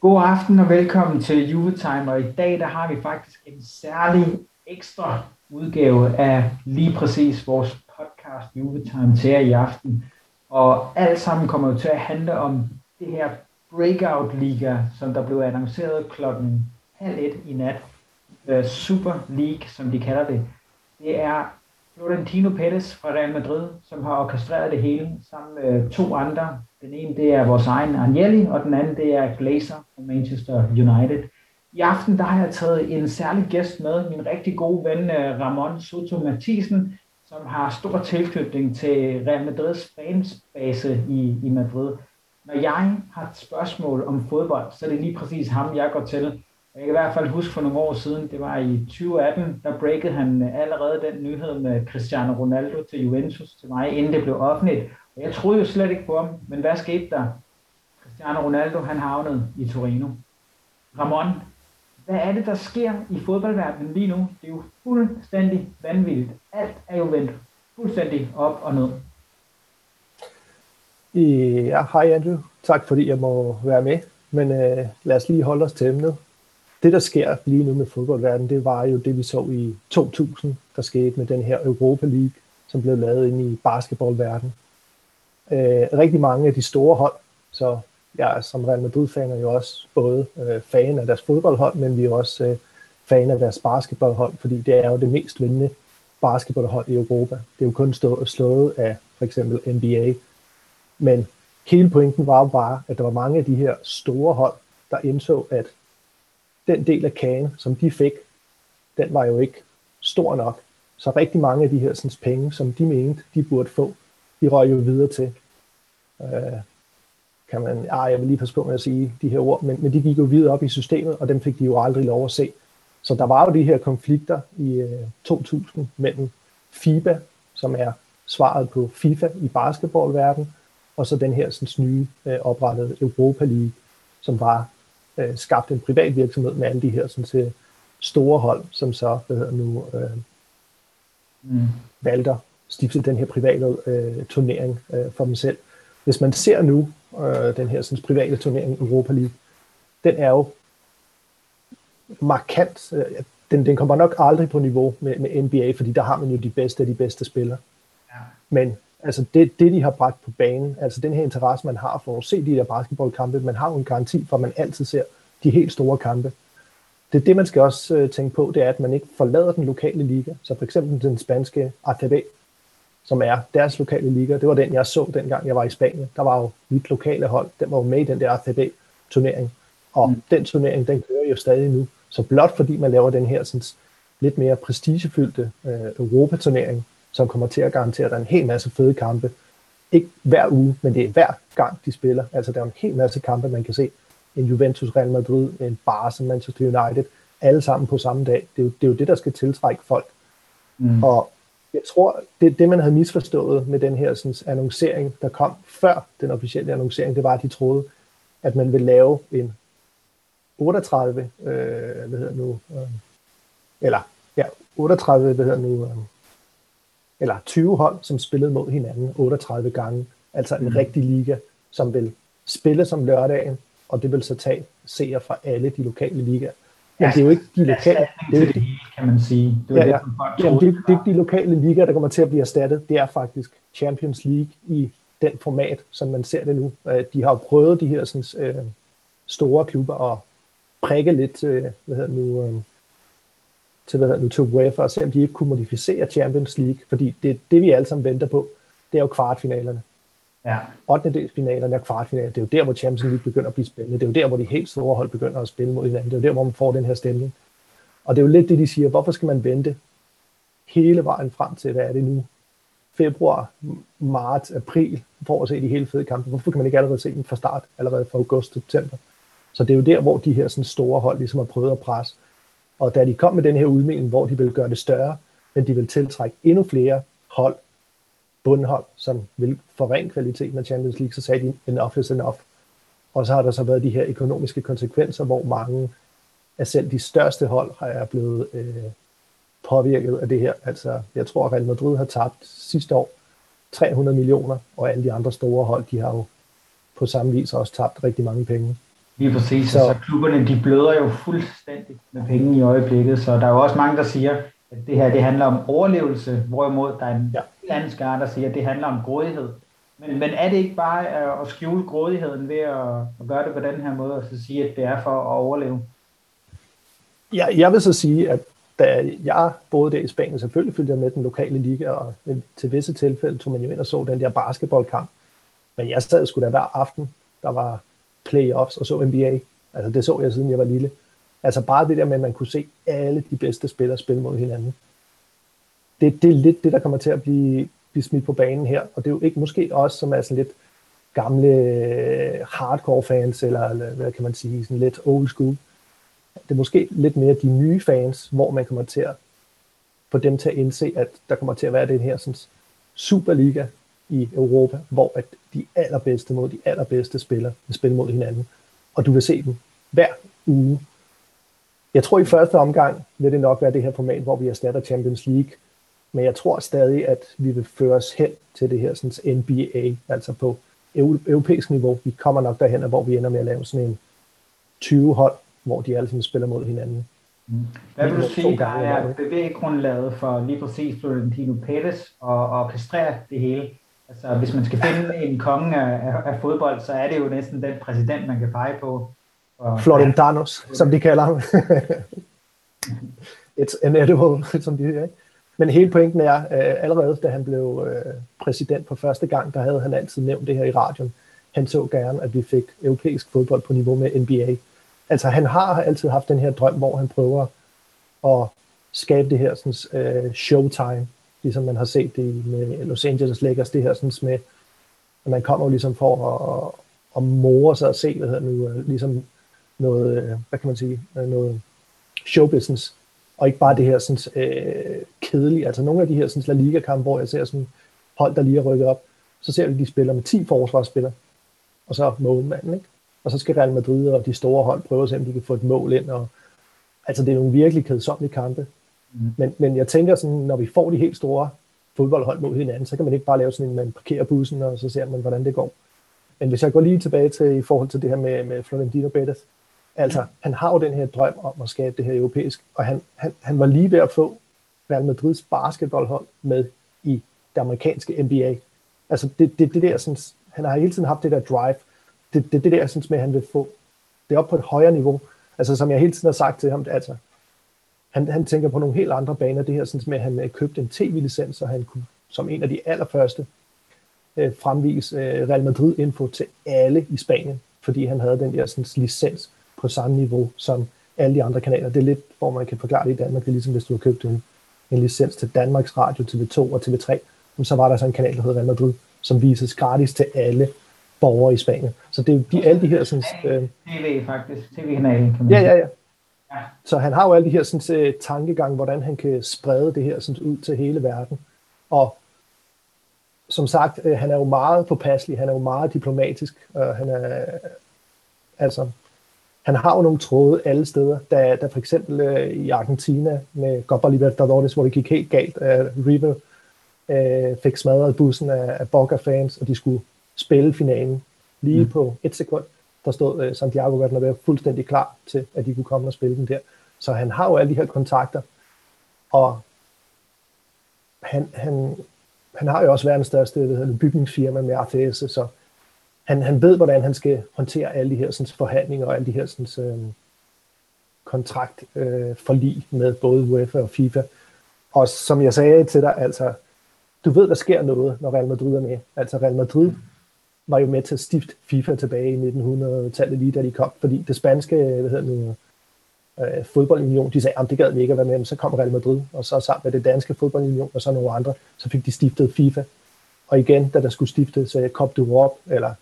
God aften og velkommen til Juvetime, og i dag der har vi faktisk en særlig ekstra udgave af lige præcis vores podcast Juvetime til jer i aften. Og alt sammen kommer jo til at handle om det her Breakout Liga, som der blev annonceret klokken halv et i nat. Øh, Super League, som de kalder det. Det er Florentino Pérez fra Real Madrid, som har orkestreret det hele sammen med to andre. Den ene det er vores egen Agnelli, og den anden det er Glazer fra Manchester United. I aften der har jeg taget en særlig gæst med, min rigtig gode ven øh, Ramon Soto Mathisen, som har stor tilknytning til Real Madrids fansbase i, i Madrid. Når jeg har et spørgsmål om fodbold, så er det lige præcis ham, jeg går til. Jeg kan i hvert fald huske for nogle år siden, det var i 2018, der breakede han øh, allerede den nyhed med Cristiano Ronaldo til Juventus til mig, inden det blev offentligt. Og jeg troede jo slet ikke på ham, men hvad skete der? Cristiano Ronaldo, han havnede i Torino. Ramon, hvad er det, der sker i fodboldverdenen lige nu? Det er jo fuldstændig vanvittigt. Alt er jo vendt fuldstændig op og ned. Ja, hej Andrew. Tak fordi jeg må være med. Men øh, lad os lige holde os til emnet det, der sker lige nu med fodboldverdenen, det var jo det, vi så i 2000, der skete med den her Europa League, som blev lavet ind i basketballverdenen. Øh, rigtig mange af de store hold, så jeg er som Real Madrid-fan er jo også både øh, fan af deres fodboldhold, men vi er også øh, fan af deres basketballhold, fordi det er jo det mest vindende basketballhold i Europa. Det er jo kun stå, slået af for eksempel NBA. Men hele pointen var jo bare, at der var mange af de her store hold, der indså, at den del af kagen, som de fik, den var jo ikke stor nok. Så rigtig mange af de her sådan, penge, som de mente, de burde få, de røg jo videre til. Øh, kan man, ah, jeg vil lige passe på med at sige de her ord, men, men de gik jo videre op i systemet, og dem fik de jo aldrig lov at se. Så der var jo de her konflikter i øh, 2000 mellem FIBA, som er svaret på FIFA i basketballverdenen, og så den her sådan, nye øh, oprettede Europa League, som var øh, skabt en privat virksomhed med alle de her sådan, til store hold, som så hvad hedder nu, øh, mm. valgte stifte den her private øh, turnering øh, for dem selv. Hvis man ser nu øh, den her sådan, private turnering Europa League, den er jo markant. Øh, den, den kommer nok aldrig på niveau med, med NBA, fordi der har man jo de bedste af de bedste spillere. Ja. Men altså det, det, de har bragt på banen, altså den her interesse, man har for at se de der basketballkampe, man har jo en garanti for, at man altid ser de helt store kampe. Det er det, man skal også øh, tænke på, det er, at man ikke forlader den lokale liga. Så for eksempel den spanske ATV, som er deres lokale liga, det var den, jeg så dengang, jeg var i Spanien. Der var jo mit lokale hold, den var jo med i den der ATV-turnering. Og mm. den turnering, den kører jo stadig nu. Så blot fordi man laver den her sådan, lidt mere prestigefyldte øh, Europa-turnering, som kommer til at garantere, at der er en hel masse fede kampe. Ikke hver uge, men det er hver gang, de spiller. Altså, der er en hel masse kampe, man kan se. En Juventus, Real Madrid, en Barca, Manchester United, alle sammen på samme dag. Det er jo det, er jo det der skal tiltrække folk. Mm. Og jeg tror, det, det man havde misforstået med den her sådan, annoncering, der kom før den officielle annoncering, det var, at de troede, at man ville lave en 38, øh, hvad hedder nu, øh, eller ja, 38, hvad hedder nu, øh, eller 20 hold, som spillede mod hinanden 38 gange. Altså en mm. rigtig liga, som vil spille som lørdagen, og det vil så tage seere fra alle de lokale ligaer. Men ja, det er jo ikke de lokale... Det er jo det, kan man sige. Det er ja, ja. Det, jamen, det, det de lokale ligaer, der kommer til at blive erstattet. Det er faktisk Champions League i den format, som man ser det nu. Øh, de har jo prøvet de her sådan, øh, store klubber at prikke lidt, øh, hvad hedder nu, til, hvad nu, til UEFA og se, om de ikke kunne modificere Champions League, fordi det, det vi alle sammen venter på, det er jo kvartfinalerne. Ja. 8. finalerne og kvartfinalerne, det er jo der, hvor Champions League begynder at blive spændende. Det er jo der, hvor de helt store hold begynder at spille mod hinanden. Det er jo der, hvor man får den her stemning. Og det er jo lidt det, de siger, hvorfor skal man vente hele vejen frem til, hvad er det nu, februar, marts, april, for at se de hele fede kampe. Hvorfor kan man ikke allerede se dem fra start, allerede fra august til september? Så det er jo der, hvor de her sådan store hold ligesom har prøvet at presse. Og da de kom med den her udmelding, hvor de ville gøre det større, men de vil tiltrække endnu flere hold, bundhold, som vil forringe kvaliteten af Champions League, så sagde de, enough is enough. Og så har der så været de her økonomiske konsekvenser, hvor mange af selv de største hold er blevet øh, påvirket af det her. Altså, jeg tror, at Real Madrid har tabt sidste år 300 millioner, og alle de andre store hold, de har jo på samme vis også tabt rigtig mange penge. Lige præcis, så, så klubberne de bløder jo fuldstændig med penge i øjeblikket, så der er jo også mange, der siger, at det her det handler om overlevelse, hvorimod der er en ja. anden skare, der siger, at det handler om grådighed. Men, men er det ikke bare at skjule grådigheden ved at, at gøre det på den her måde, og så sige, at det er for at overleve? Ja, jeg vil så sige, at da jeg boede der i Spanien, selvfølgelig følte jeg med den lokale liga, og til visse tilfælde tog man jo ind og så den der basketballkamp. Men jeg sad sgu da hver aften, der var playoffs og så NBA. Altså det så jeg siden jeg var lille. Altså bare det der med, at man kunne se alle de bedste spillere spille mod hinanden. Det, det er lidt det, der kommer til at blive, blive smidt på banen her. Og det er jo ikke måske også, som er sådan lidt gamle hardcore fans, eller hvad kan man sige, sådan lidt old school. Det er måske lidt mere de nye fans, hvor man kommer til at få dem til at indse, at der kommer til at være den her sådan, Superliga i Europa, hvor at de allerbedste mod de allerbedste spiller vil spille mod hinanden. Og du vil se dem hver uge. Jeg tror i første omgang vil det nok være det her format, hvor vi erstatter Champions League. Men jeg tror stadig, at vi vil føre os hen til det her sådan NBA, altså på europæisk niveau. Vi kommer nok derhen, hvor vi ender med at lave sådan en 20 hold, hvor de alle sammen spiller mod hinanden. Mm. Hvad vil du sige, der er bevæggrundlaget for lige præcis Florentino Pérez og, og orkestrere det hele? Altså, hvis man skal finde en konge af, af, af fodbold, så er det jo næsten den præsident, man kan pege på. Og, Florentanos, ja. som de kalder ham. It's inedible, som de siger. Ikke? Men hele pointen er, øh, allerede da han blev øh, præsident på første gang, der havde han altid nævnt det her i radioen. Han så gerne, at vi fik europæisk fodbold på niveau med NBA. Altså han har altid haft den her drøm, hvor han prøver at skabe det her sådan, øh, showtime ligesom man har set det med Los Angeles Lakers, det her sådan med, at man kommer jo ligesom for at, at more sig og se, hvad hedder nu, øh, ligesom noget, øh, hvad kan man sige, øh, noget showbusiness, og ikke bare det her sådan, øh, kedelige, altså nogle af de her sådan, La Liga-kampe, hvor jeg ser sådan hold, der lige er rykket op, så ser vi, at de spiller med 10 forsvarsspillere, og så målmanden, ikke? Og så skal Real Madrid og de store hold prøve at se, om de kan få et mål ind, og altså det er nogle virkelig kedsommelige kampe, Mm. Men, men jeg tænker sådan, når vi får de helt store fodboldhold mod hinanden, så kan man ikke bare lave sådan en, man parkerer bussen, og så ser man, hvordan det går. Men hvis jeg går lige tilbage til i forhold til det her med, med Florentino Bettis, altså, han har jo den her drøm om at skabe det her europæisk, og han, han, han var lige ved at få Real Madrids basketballhold med i det amerikanske NBA. Altså, det, det, det der, sådan, han har hele tiden haft det der drive. Det, det, det der, synes med, han vil få det op på et højere niveau. Altså, som jeg hele tiden har sagt til ham, altså, han, han tænker på nogle helt andre baner. Det her sådan med, at han øh, købte en tv-licens, så han kunne som en af de allerførste øh, fremvise øh, Real Madrid-info til alle i Spanien, fordi han havde den der sådan, licens på samme niveau som alle de andre kanaler. Det er lidt, hvor man kan forklare det i Danmark. Det er ligesom, hvis du har købt en, en licens til Danmarks Radio, TV2 og TV3, så var der så en kanal, der hedder Real Madrid, som vises gratis til alle borgere i Spanien. Så det er de, alle de her... Sådan, øh, TV faktisk, tv-kanalen. Ja, ja, ja. Så han har jo alle de her sådan, uh, tankegang, hvordan han kan sprede det her sådan, ud til hele verden. Og som sagt, uh, han er jo meget påpasselig, han er jo meget diplomatisk, og han er, altså, han har jo nogle tråde alle steder. Da, da for eksempel uh, i Argentina med Copa Libertadores, hvor det gik helt galt, uh, River uh, fik smadret bussen af, af Boca-fans, og de skulle spille finalen lige mm. på et sekund der stod uh, Santiago Bernabeu fuldstændig klar til, at de kunne komme og spille den der. Så han har jo alle de her kontakter, og han, han, han har jo også verdens største hvad hedder, bygningsfirma med ATS, så han, han ved, hvordan han skal håndtere alle de her sådan, forhandlinger og alle de her sådan, øh, kontrakt øh, forlig med både UEFA og FIFA. Og som jeg sagde til dig, altså, du ved, der sker noget, når Real Madrid er med. Altså Real Madrid var jo med til at stifte FIFA tilbage i 1900-tallet, lige da de kom, fordi det spanske, hvad hedder nu, øh, fodboldunion, de sagde, at det gad vi ikke at være med, men så kom Real Madrid, og så sammen med det danske fodboldunion, og så nogle andre, så fik de stiftet FIFA. Og igen, da der skulle stiftes uh, Cup du Europe, eller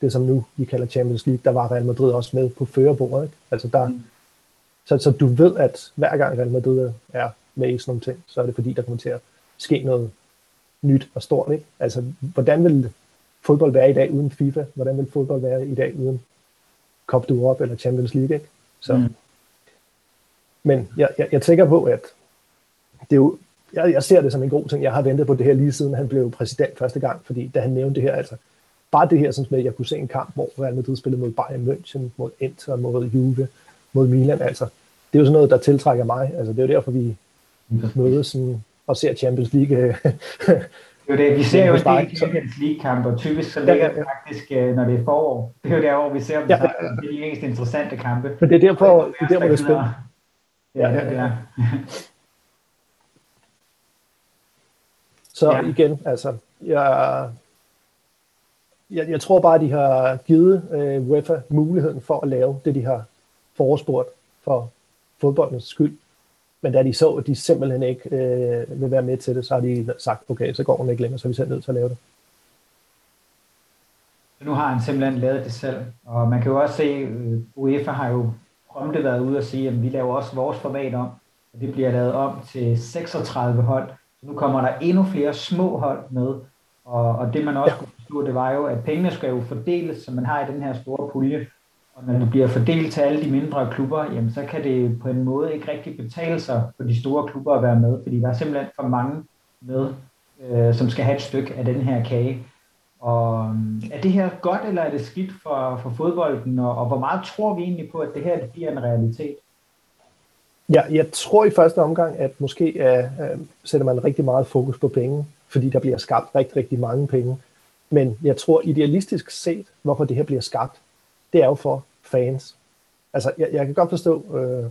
det som nu vi kalder Champions League, der var Real Madrid også med på førerbordet. Ikke? Altså der, mm. så, så du ved, at hver gang Real Madrid er med i sådan nogle ting, så er det fordi, der kommer til at ske noget nyt og stort. Ikke? Altså, hvordan vil fodbold være i dag uden FIFA? Hvordan vil fodbold være i dag uden Cup Europe eller Champions League? Ikke? Så, mm. Men jeg, jeg, jeg tænker på, at det er jo, jeg, jeg ser det som en god ting. Jeg har ventet på det her lige siden han blev præsident første gang, fordi da han nævnte det her, altså bare det her, sådan med, at jeg kunne se en kamp, hvor Real Madrid spillede mod Bayern München, mod Inter, mod Juve, mod Milan, altså, det er jo sådan noget, der tiltrækker mig. Altså, det er jo derfor, vi mødes sådan, og ser Champions League. det er jo det, vi ser jo ikke Champions League-kampe, og typisk så ligger det faktisk, øh, når det er forår. Det er jo der, hvor vi ser dem, ja, ja. det er de mest interessante kampe. Men det er derfor, det er der, hvor det er spændende. Ja, ja, ja. Så ja. igen, altså, jeg, jeg, jeg tror bare, at de har givet øh, UEFA muligheden for at lave det, de har forespurgt for fodboldens skyld. Men da de så, at de simpelthen ikke øh, vil være med til det, så har de sagt, okay, så går den ikke længere, så er vi selv nødt til at lave det. Nu har han simpelthen lavet det selv, og man kan jo også se, øh, UEFA har jo prompte været ude og sige, at vi laver også vores format om, og det bliver lavet om til 36 hold. Så nu kommer der endnu flere små hold med, og, og det man også ja. kunne forstå, det var jo, at pengene skal jo fordeles, som man har i den her store pulje. Og når du bliver fordelt til alle de mindre klubber, jamen så kan det på en måde ikke rigtig betale sig for de store klubber at være med, fordi der er simpelthen for mange med, øh, som skal have et stykke af den her kage. Og øh, er det her godt, eller er det skidt for, for fodbolden, og, og hvor meget tror vi egentlig på, at det her det bliver en realitet? Ja, jeg tror i første omgang, at måske uh, uh, sætter man rigtig meget fokus på penge, fordi der bliver skabt rigtig, rigtig mange penge. Men jeg tror idealistisk set, hvorfor det her bliver skabt, det er jo for fans. Altså, jeg, jeg kan godt forstå, uh,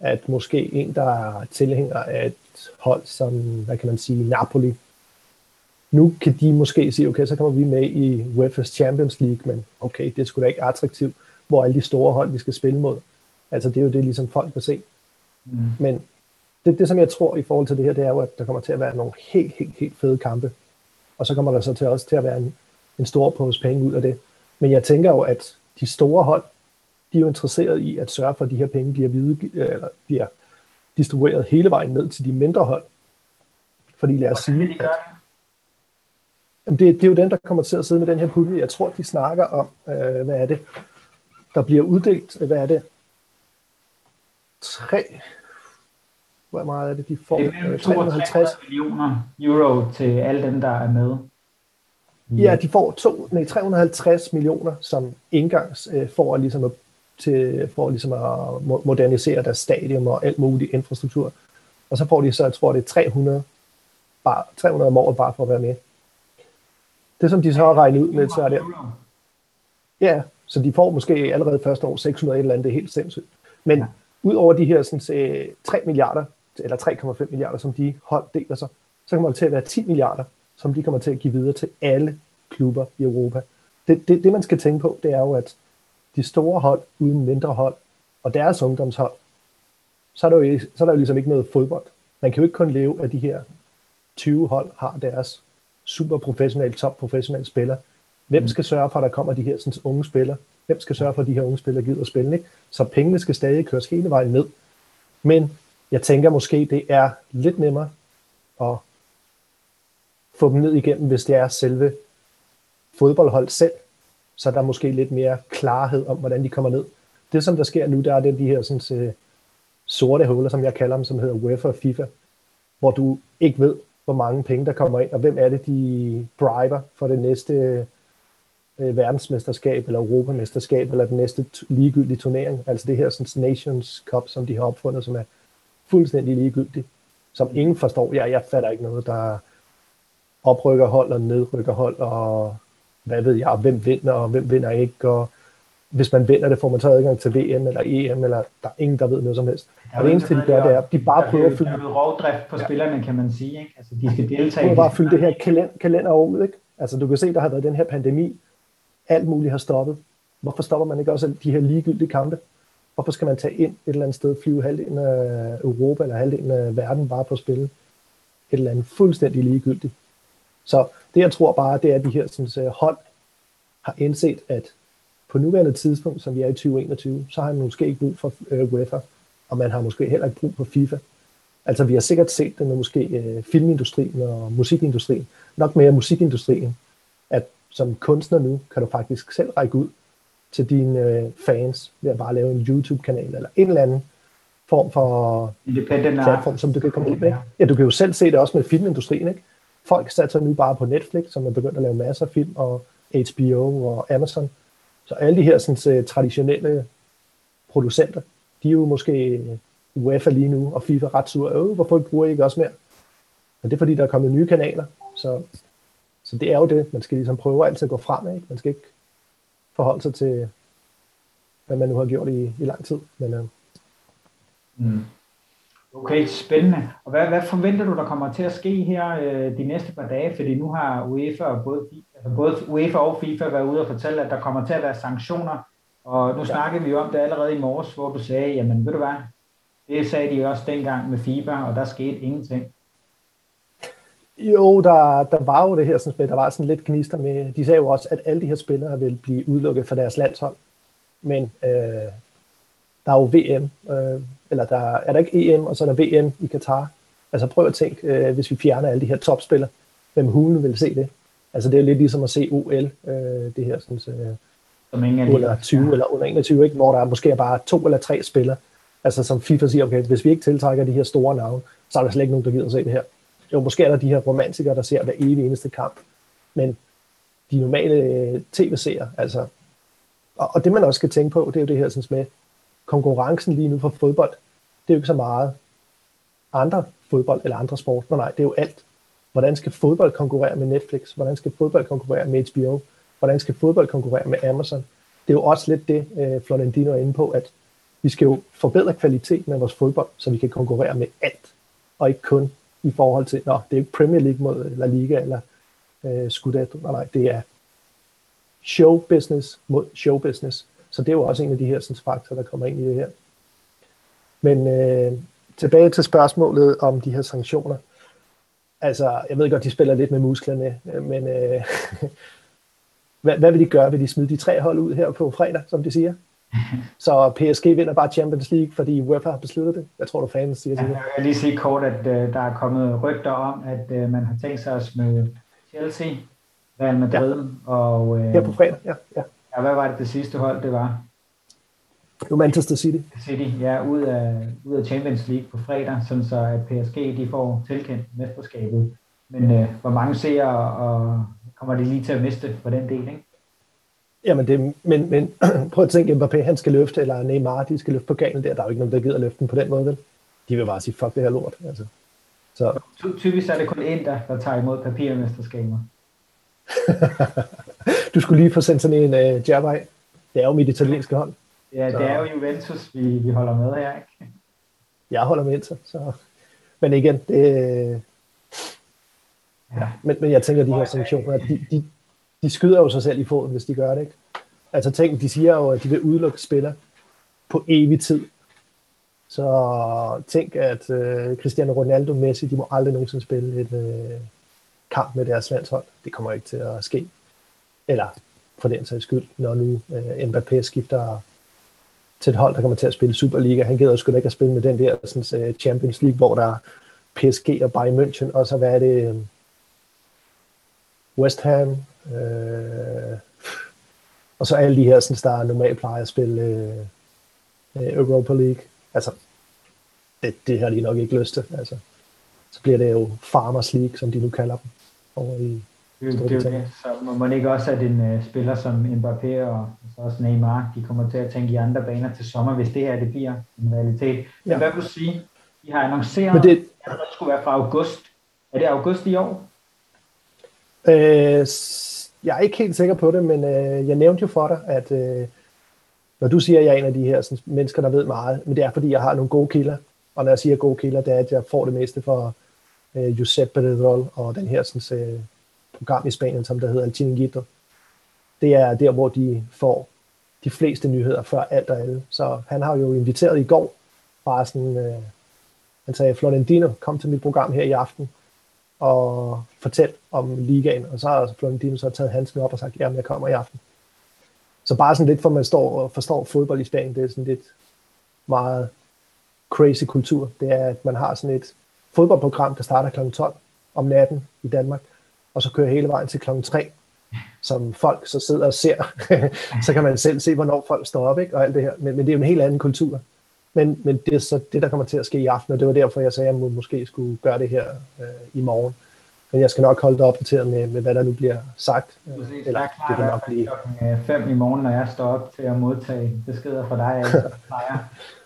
at måske en, der er tilhænger af et hold som, hvad kan man sige, Napoli, nu kan de måske sige, okay, så kommer vi med i UEFA's Champions League, men okay, det er sgu da ikke attraktivt, hvor alle de store hold, vi skal spille mod. Altså, det er jo det, ligesom folk vil se. Mm. Men det, det, som jeg tror i forhold til det her, det er jo, at der kommer til at være nogle helt, helt, helt fede kampe. Og så kommer der så til også til at være en, en stor pose penge ud af det. Men jeg tænker jo, at de store hold, de er jo interesseret i at sørge for, at de her penge bliver, vide, eller bliver distribueret hele vejen ned til de mindre hold. Fordi lad os sige, at Jamen det, det er jo den, der kommer til at sidde med den her pulje. Jeg tror, de snakker om, øh, hvad er det, der bliver uddelt, hvad er det, tre, hvor meget er det, de får? Det er 350 millioner euro til alle dem, der er med. Ja, de får to, nej, 350 millioner som indgangs øh, for, at, ligesom at, til, for ligesom at modernisere deres stadion og alt muligt infrastruktur. Og så får de så, jeg tror det er 300, bare, 300 om året bare for at være med. Det, som de så har regnet ud med, så er det... Ja, så de får måske allerede første år 600 et eller andet, det er helt sindssygt. Men ja. ud over de her sådan, 3 milliarder, eller 3,5 milliarder, som de hold deler sig, så kommer det til at være 10 milliarder, som de kommer til at give videre til alle klubber i Europa. Det, det, det man skal tænke på, det er jo, at de store hold uden mindre hold, og deres ungdomshold, så er der jo, så er der jo ligesom ikke noget fodbold. Man kan jo ikke kun leve af de her 20 hold har deres super professionel, top professionel spiller. Hvem mm. skal sørge for, at der kommer de her sådan, unge spillere? Hvem skal sørge for, at de her unge spillere gider at spille? Ikke? Så pengene skal stadig køres hele vejen ned. Men jeg tænker måske, det er lidt nemmere at få dem ned igennem, hvis det er selve fodboldhold selv. Så der er måske lidt mere klarhed om, hvordan de kommer ned. Det, som der sker nu, der er det de her sådan, så, sorte huller, som jeg kalder dem, som hedder UEFA og FIFA, hvor du ikke ved, hvor mange penge, der kommer ind, og hvem er det, de driver for det næste øh, verdensmesterskab, eller europamesterskab, eller den næste ligegyldige turnering. Altså det her sådan, Nations Cup, som de har opfundet, som er fuldstændig ligegyldigt, som ingen forstår. Jeg, jeg fatter ikke noget, der oprykker hold og nedrykker hold, og hvad ved jeg, hvem vinder, og hvem vinder ikke, og hvis man vinder det, får man så adgang til VM eller EM, eller der er ingen, der ved noget som helst. Og det eneste, de gør, det er, at de bare prøver at fylde... Der er rovdrift på spillerne, kan man sige. Ikke? Altså, de skal deltage. De bare fylde det her kalender, kalenderår ud. Ikke? Altså, du kan se, der har været den her pandemi. Alt muligt har stoppet. Hvorfor stopper man ikke også de her ligegyldige kampe? Hvorfor skal man tage ind et eller andet sted, flyve halvdelen af Europa eller halvdelen af verden bare på at spille et eller andet fuldstændig ligegyldigt? Så det, jeg tror bare, det er, at de her sådan, hold har indset, at på nuværende tidspunkt, som vi er i 2021, så har man måske ikke brug for øh, UEFA, og man har måske heller ikke brug for FIFA. Altså vi har sikkert set det med måske øh, filmindustrien og musikindustrien, nok mere musikindustrien, at som kunstner nu, kan du faktisk selv række ud til dine øh, fans ved at bare lave en YouTube-kanal eller en eller anden form for platform, som du kan komme ud med. Ja, du kan jo selv se det også med filmindustrien, ikke? Folk satser nu bare på Netflix, som er begyndt at lave masser af film, og HBO og Amazon. Så alle de her sådan, øh, traditionelle producenter, de er jo måske UEFA lige nu, og FIFA ret sur. Øh, hvorfor bruger I ikke også mere? Men det er fordi, der er kommet nye kanaler. Så, så det er jo det. Man skal ligesom prøve altid at gå frem. Ikke? Man skal ikke forholde sig til, hvad man nu har gjort i, i lang tid. Men, øh, mm. Okay, spændende. Og hvad, hvad forventer du, der kommer til at ske her øh, de næste par dage? Fordi nu har UEFA og både, altså både UEFA og FIFA været ude og fortælle, at der kommer til at være sanktioner. Og nu ja. snakkede vi jo om det allerede i morges, hvor du sagde, jamen ved du hvad, det sagde de også dengang med FIBA, og der skete ingenting. Jo, der, der var jo det her, sådan, der var sådan lidt knister med, de sagde jo også, at alle de her spillere vil blive udelukket fra deres landshold. Men øh, der er jo VM, øh, eller der er der ikke EM, og så er der VM i Katar. Altså prøv at tænke, øh, hvis vi fjerner alle de her topspillere, hvem hulen vil se det? Altså det er lidt ligesom at se OL, øh, det her sådan, øh, som ingen under 20 ja. eller under 21, ikke? hvor der er måske bare to eller tre spillere. Altså som FIFA siger, okay, hvis vi ikke tiltrækker de her store navne, så er der slet ikke nogen, der gider at se det her. Jo, måske er der de her romantikere, der ser hver evig eneste kamp, men de normale øh, tv-seere, altså, og, og det man også skal tænke på, det er jo det her sådan med, konkurrencen lige nu for fodbold, det er jo ikke så meget andre fodbold eller andre sport, nej, det er jo alt. Hvordan skal fodbold konkurrere med Netflix? Hvordan skal fodbold konkurrere med HBO? Hvordan skal fodbold konkurrere med Amazon? Det er jo også lidt det, øh, Florentino er inde på, at vi skal jo forbedre kvaliteten af vores fodbold, så vi kan konkurrere med alt, og ikke kun i forhold til, nå, det er ikke Premier League mod øh, La Liga eller øh, Scudetto, nej, nej, det er show business mod show business. Så det er jo også en af de her faktorer, der kommer ind i det her. Men øh, tilbage til spørgsmålet om de her sanktioner. Altså, jeg ved godt, de spiller lidt med musklerne, men øh, hvad, hvad vil de gøre? Vil de smide de tre hold ud her på fredag, som de siger? Så PSG vinder bare Champions League, fordi UEFA har besluttet det. Jeg tror du, fans siger det. Jeg vil lige sige kort, at uh, der er kommet rygter om, at uh, man har tænkt sig at smide Chelsea, Real Madrid ja. og... Uh, her på fredag, ja. ja. Ja, hvad var det det sidste hold, det var? Det var Manchester City. City, ja, ud af, ud af Champions League på fredag, sådan så at PSG de får tilkendt mesterskabet. Men uh, hvor mange ser og kommer de lige til at miste på den del, ikke? Jamen, det, men, men prøv at tænke, Mbappé han skal løfte, eller Neymar, de skal løfte på galen der. Der er jo ikke nogen, der gider løfte den på den måde, vel? De vil bare sige, fuck det her lort. Altså. Så. Typisk er det kun en, der, der tager imod papirmesterskaber. du skulle lige få sendt sådan en øh, jab Det er jo mit italienske hold. Ja, så. det er jo Juventus, vi, vi holder med her, ikke? Jeg holder med Inter, så... Men igen, det... Ja, men, men jeg tænker, at de her sanktioner, de, de, de skyder jo sig selv i foden, hvis de gør det, ikke? Altså tænk, de siger jo, at de vil udelukke spillere på evig tid. Så tænk, at uh, Cristiano Ronaldo Messi, de må aldrig nogensinde spille et uh, kamp med deres landshold. Det kommer ikke til at ske. Eller for den sags skyld, når nu øh, Mbappé skifter til et hold, der kommer til at spille Superliga. Han gider sgu da ikke at spille med den der sådan, uh, Champions League, hvor der er PSG og Bayern München, og så hvad er det, øh, West Ham, øh, og så alle de her, sådan, der normalt plejer at spille øh, øh, Europa League. Altså, det, det har de nok ikke lyst til. Altså, så bliver det jo Farmers League, som de nu kalder dem, over i det, det, det, så må man ikke også, at en uh, spiller som Mbappé og så også Neymar, de kommer til at tænke i andre baner til sommer, hvis det her det bliver en realitet. Men ja. hvad vil du sige? De har annonceret, Men det, at det skulle være fra august. Er det august i år? Øh, jeg er ikke helt sikker på det, men øh, jeg nævnte jo for dig, at øh, når du siger, at jeg er en af de her sådan, mennesker, der ved meget, men det er, fordi jeg har nogle gode kilder. Og når jeg siger gode kilder, det er, at jeg får det meste fra øh, Giuseppe Redrol og den her sådan, øh, program i Spanien, som der hedder El Chiringuito. Det er der, hvor de får de fleste nyheder før alt og alle. Så han har jo inviteret i går, bare sådan, øh, han sagde, Florentino, kom til mit program her i aften, og fortæl om ligaen, og så har Florentino så taget handsken op og sagt, jamen jeg kommer i aften. Så bare sådan lidt, for man står og forstår fodbold i Spanien, det er sådan lidt meget crazy kultur. Det er, at man har sådan et fodboldprogram, der starter kl. 12 om natten i Danmark, og så kører hele vejen til kl. 3, som folk så sidder og ser. så kan man selv se, hvornår folk står op, ikke? og alt det her. Men, men det er jo en helt anden kultur. Men, men det er så det, der kommer til at ske i aften, og det var derfor, jeg sagde, at jeg måske skulle gøre det her øh, i morgen. men jeg skal nok holde dig opdateret med, med hvad der nu bliver sagt. Præcis, Eller, jeg er klar det nok blive... klokken 5 i morgen, når jeg står op til at modtage beskeder fra dig.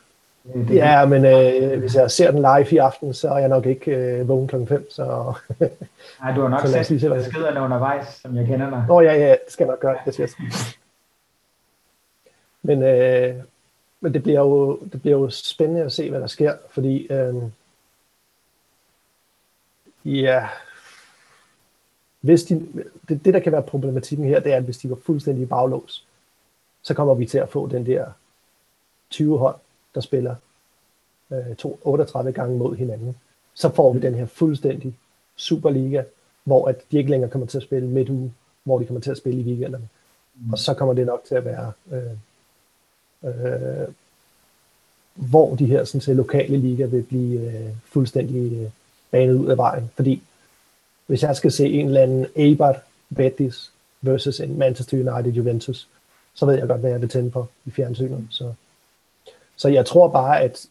Det, det ja, men øh, hvis jeg ser den live i aften, så er jeg nok ikke øh, vågen klokken 5. Så... Nej, du har nok set beskederne undervejs, som jeg kender dig. Nå ja, ja, det skal jeg nok gøre. Det siger men, øh, men det bliver, jo, det bliver jo spændende at se, hvad der sker, fordi øh, ja, hvis de, det, det, der kan være problematikken her, det er, at hvis de går fuldstændig i baglås, så kommer vi til at få den der 20 hold, der spiller øh, 38 gange mod hinanden. Så får vi den her fuldstændig Superliga, hvor at de ikke længere kommer til at spille midt uge, hvor de kommer til at spille i weekenderne. Mm. Og så kommer det nok til at være, øh, øh, hvor de her sådan, set, lokale liga vil blive øh, fuldstændig øh, banet ud af vejen. Fordi hvis jeg skal se en eller anden Eibar Betis versus en Manchester United Juventus, så ved jeg godt, hvad jeg vil tænde på i fjernsynet. Så, så jeg tror bare, at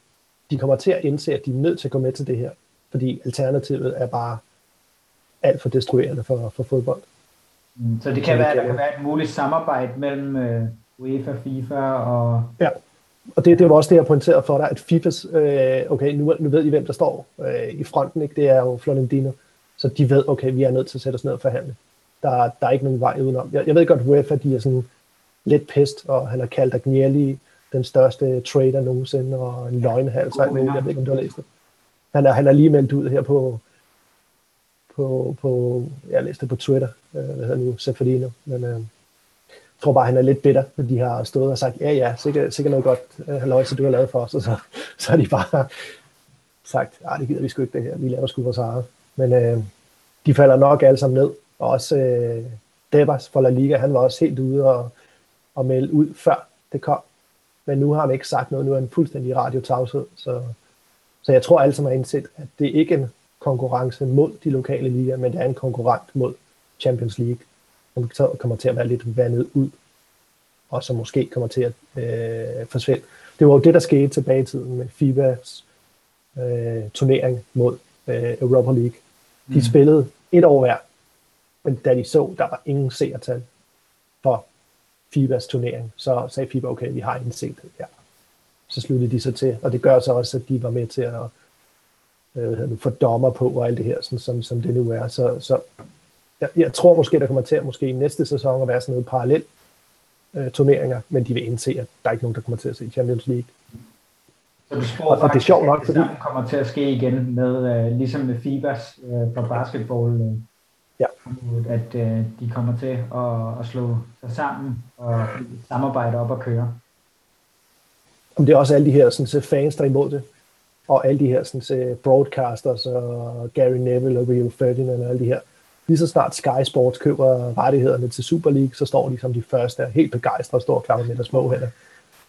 de kommer til at indse, at de er nødt til at gå med til det her, fordi alternativet er bare alt for destruerende for, for fodbold. Mm, så det kan så være, at der kan være et muligt samarbejde mellem uh, UEFA, FIFA og... Ja, og det, det var også det, jeg pointerede for dig, at FIFAs, øh, okay, nu, nu ved I, hvem der står øh, i fronten, ikke? det er jo Florentino, så de ved, okay, vi er nødt til at sætte os ned og forhandle. Der, der er ikke nogen vej udenom. Jeg, jeg ved godt, UEFA, de er sådan lidt pest, og han har kaldt Agnelli den største trader nogensinde, og en løgnhals, og jeg ved ikke, om du har læst det. Han er, han er lige meldt ud her på, på, på jeg læste det på Twitter, øh, hvad hedder nu, Seferdino, men øh, jeg tror bare, han er lidt bitter, at de har stået og sagt, ja, ja, sikkert, sikkert noget godt, øh, halløj, så du har lavet for os, og så, så har de bare sagt, nej, det gider vi sgu ikke det her, vi laver sgu vores eget. Men øh, de falder nok alle sammen ned, og også øh, Debas fra La Liga, han var også helt ude og, og melde ud, før det kom. Men nu har han ikke sagt noget, nu er han fuldstændig radiotavshed, så, så jeg tror alle sammen har indset, at det ikke er en konkurrence mod de lokale ligaer, men det er en konkurrent mod Champions League, som så kommer til at være lidt vandet ud, og som måske kommer til at øh, forsvinde. Det var jo det, der skete tilbage i tiden med FIBAs øh, turnering mod øh, Europa League. De mm. spillede et år hver, men da de så, der var ingen seertal for FIBAs turnering, så sagde FIBA, okay, vi har en set det ja. Så sluttede de sig til, og det gør så også, at de var med til at øh, få dommer på og alt det her, sådan, som, som det nu er. Så, så jeg, jeg tror måske, der kommer til at måske i næste sæson at være sådan noget parallelt øh, turneringer, men de vil indse, at der er ikke nogen, der kommer til at se Champions League. Så du tror og, faktisk, og det er sjovt nok, fordi... det kommer til at ske igen med, uh, ligesom med FIBAs uh, for basketball, uh, at øh, de kommer til at, at slå sig sammen og samarbejde op og køre. Om det er også alle de her sådan, fans, der er imod det, og alle de her sådan, broadcasters, og Gary Neville og Rio Ferdinand og alle de her, lige så snart Sky Sports køber rettighederne til Super League, så står de som de første helt begejstrede og står klar med deres små hænder.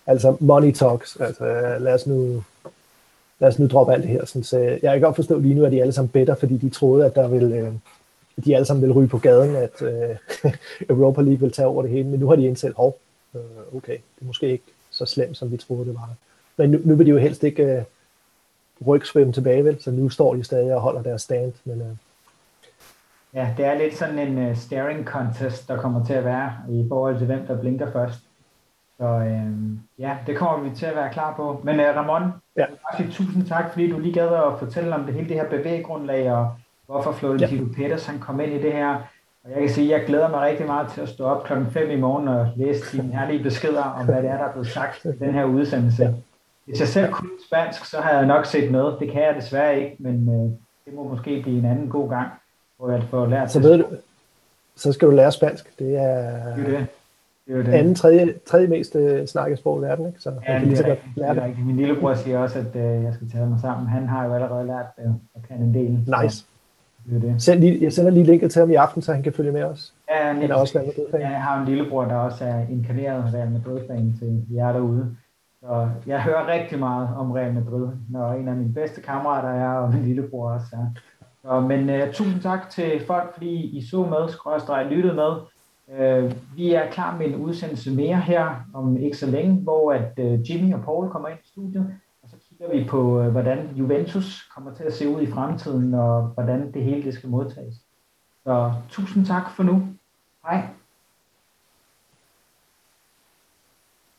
Altså money talks, altså lad os nu, lad os nu droppe alt det her. Sådan, så jeg kan godt forstå lige nu, at de alle sammen bedre, fordi de troede, at der ville, øh, de alle sammen ville ryge på gaden, at øh, Europa League ville tage over det hele, men nu har de indset, hov, øh, okay, det er måske ikke så slemt, som vi troede, det var. Men nu, nu vil de jo helst ikke øh, rygsvømme tilbage, vel? så nu står de stadig og holder deres stand, men øh, Ja, det er lidt sådan en uh, staring contest, der kommer til at være i forhold til, hvem der blinker først. Så øh, ja, det kommer vi til at være klar på. Men uh, Ramon, ja. tusind tak, fordi du lige gad at fortælle om det hele det her bevæggrundlag, og hvorfor Florentino ja. Peters kom ind i det her. Og jeg kan sige, at jeg glæder mig rigtig meget til at stå op klokken 5 i morgen og læse dine herlige beskeder om, hvad det er, der er blevet sagt i den her udsendelse. Hvis jeg selv kunne spansk, så har jeg nok set med. Det kan jeg desværre ikke, men øh, det må måske blive en anden god gang hvor at få lært så ved du, så skal du lære spansk. Det er, det er det. Det er det. anden, tredje, tredje mest uh, snakket sprog i verden, ikke? Så ja, det, er, det, lære det. det. Min lillebror siger også, at uh, jeg skal tage mig sammen. Han har jo allerede lært det, og kan en del. Nice. Det er det. Send lige, jeg sender lige linket til ham i aften, så han kan følge med os. Ja, han er også Real Madrid-fan. Ja, jeg har en lillebror, der også er inkarneret Real Madrid-fan til jer derude. Så jeg hører rigtig meget om Real Madrid, når en af mine bedste kammerater er, og min lillebror også er. Så, men uh, tusind tak til folk, fordi I så med, skrådstræk lyttede med. Uh, vi er klar med en udsendelse mere her om ikke så længe, hvor at uh, Jimmy og Paul kommer ind i studiet, kigger vi på, øh, hvordan Juventus kommer til at se ud i fremtiden, og hvordan det hele det skal modtages. Så tusind tak for nu. Hej.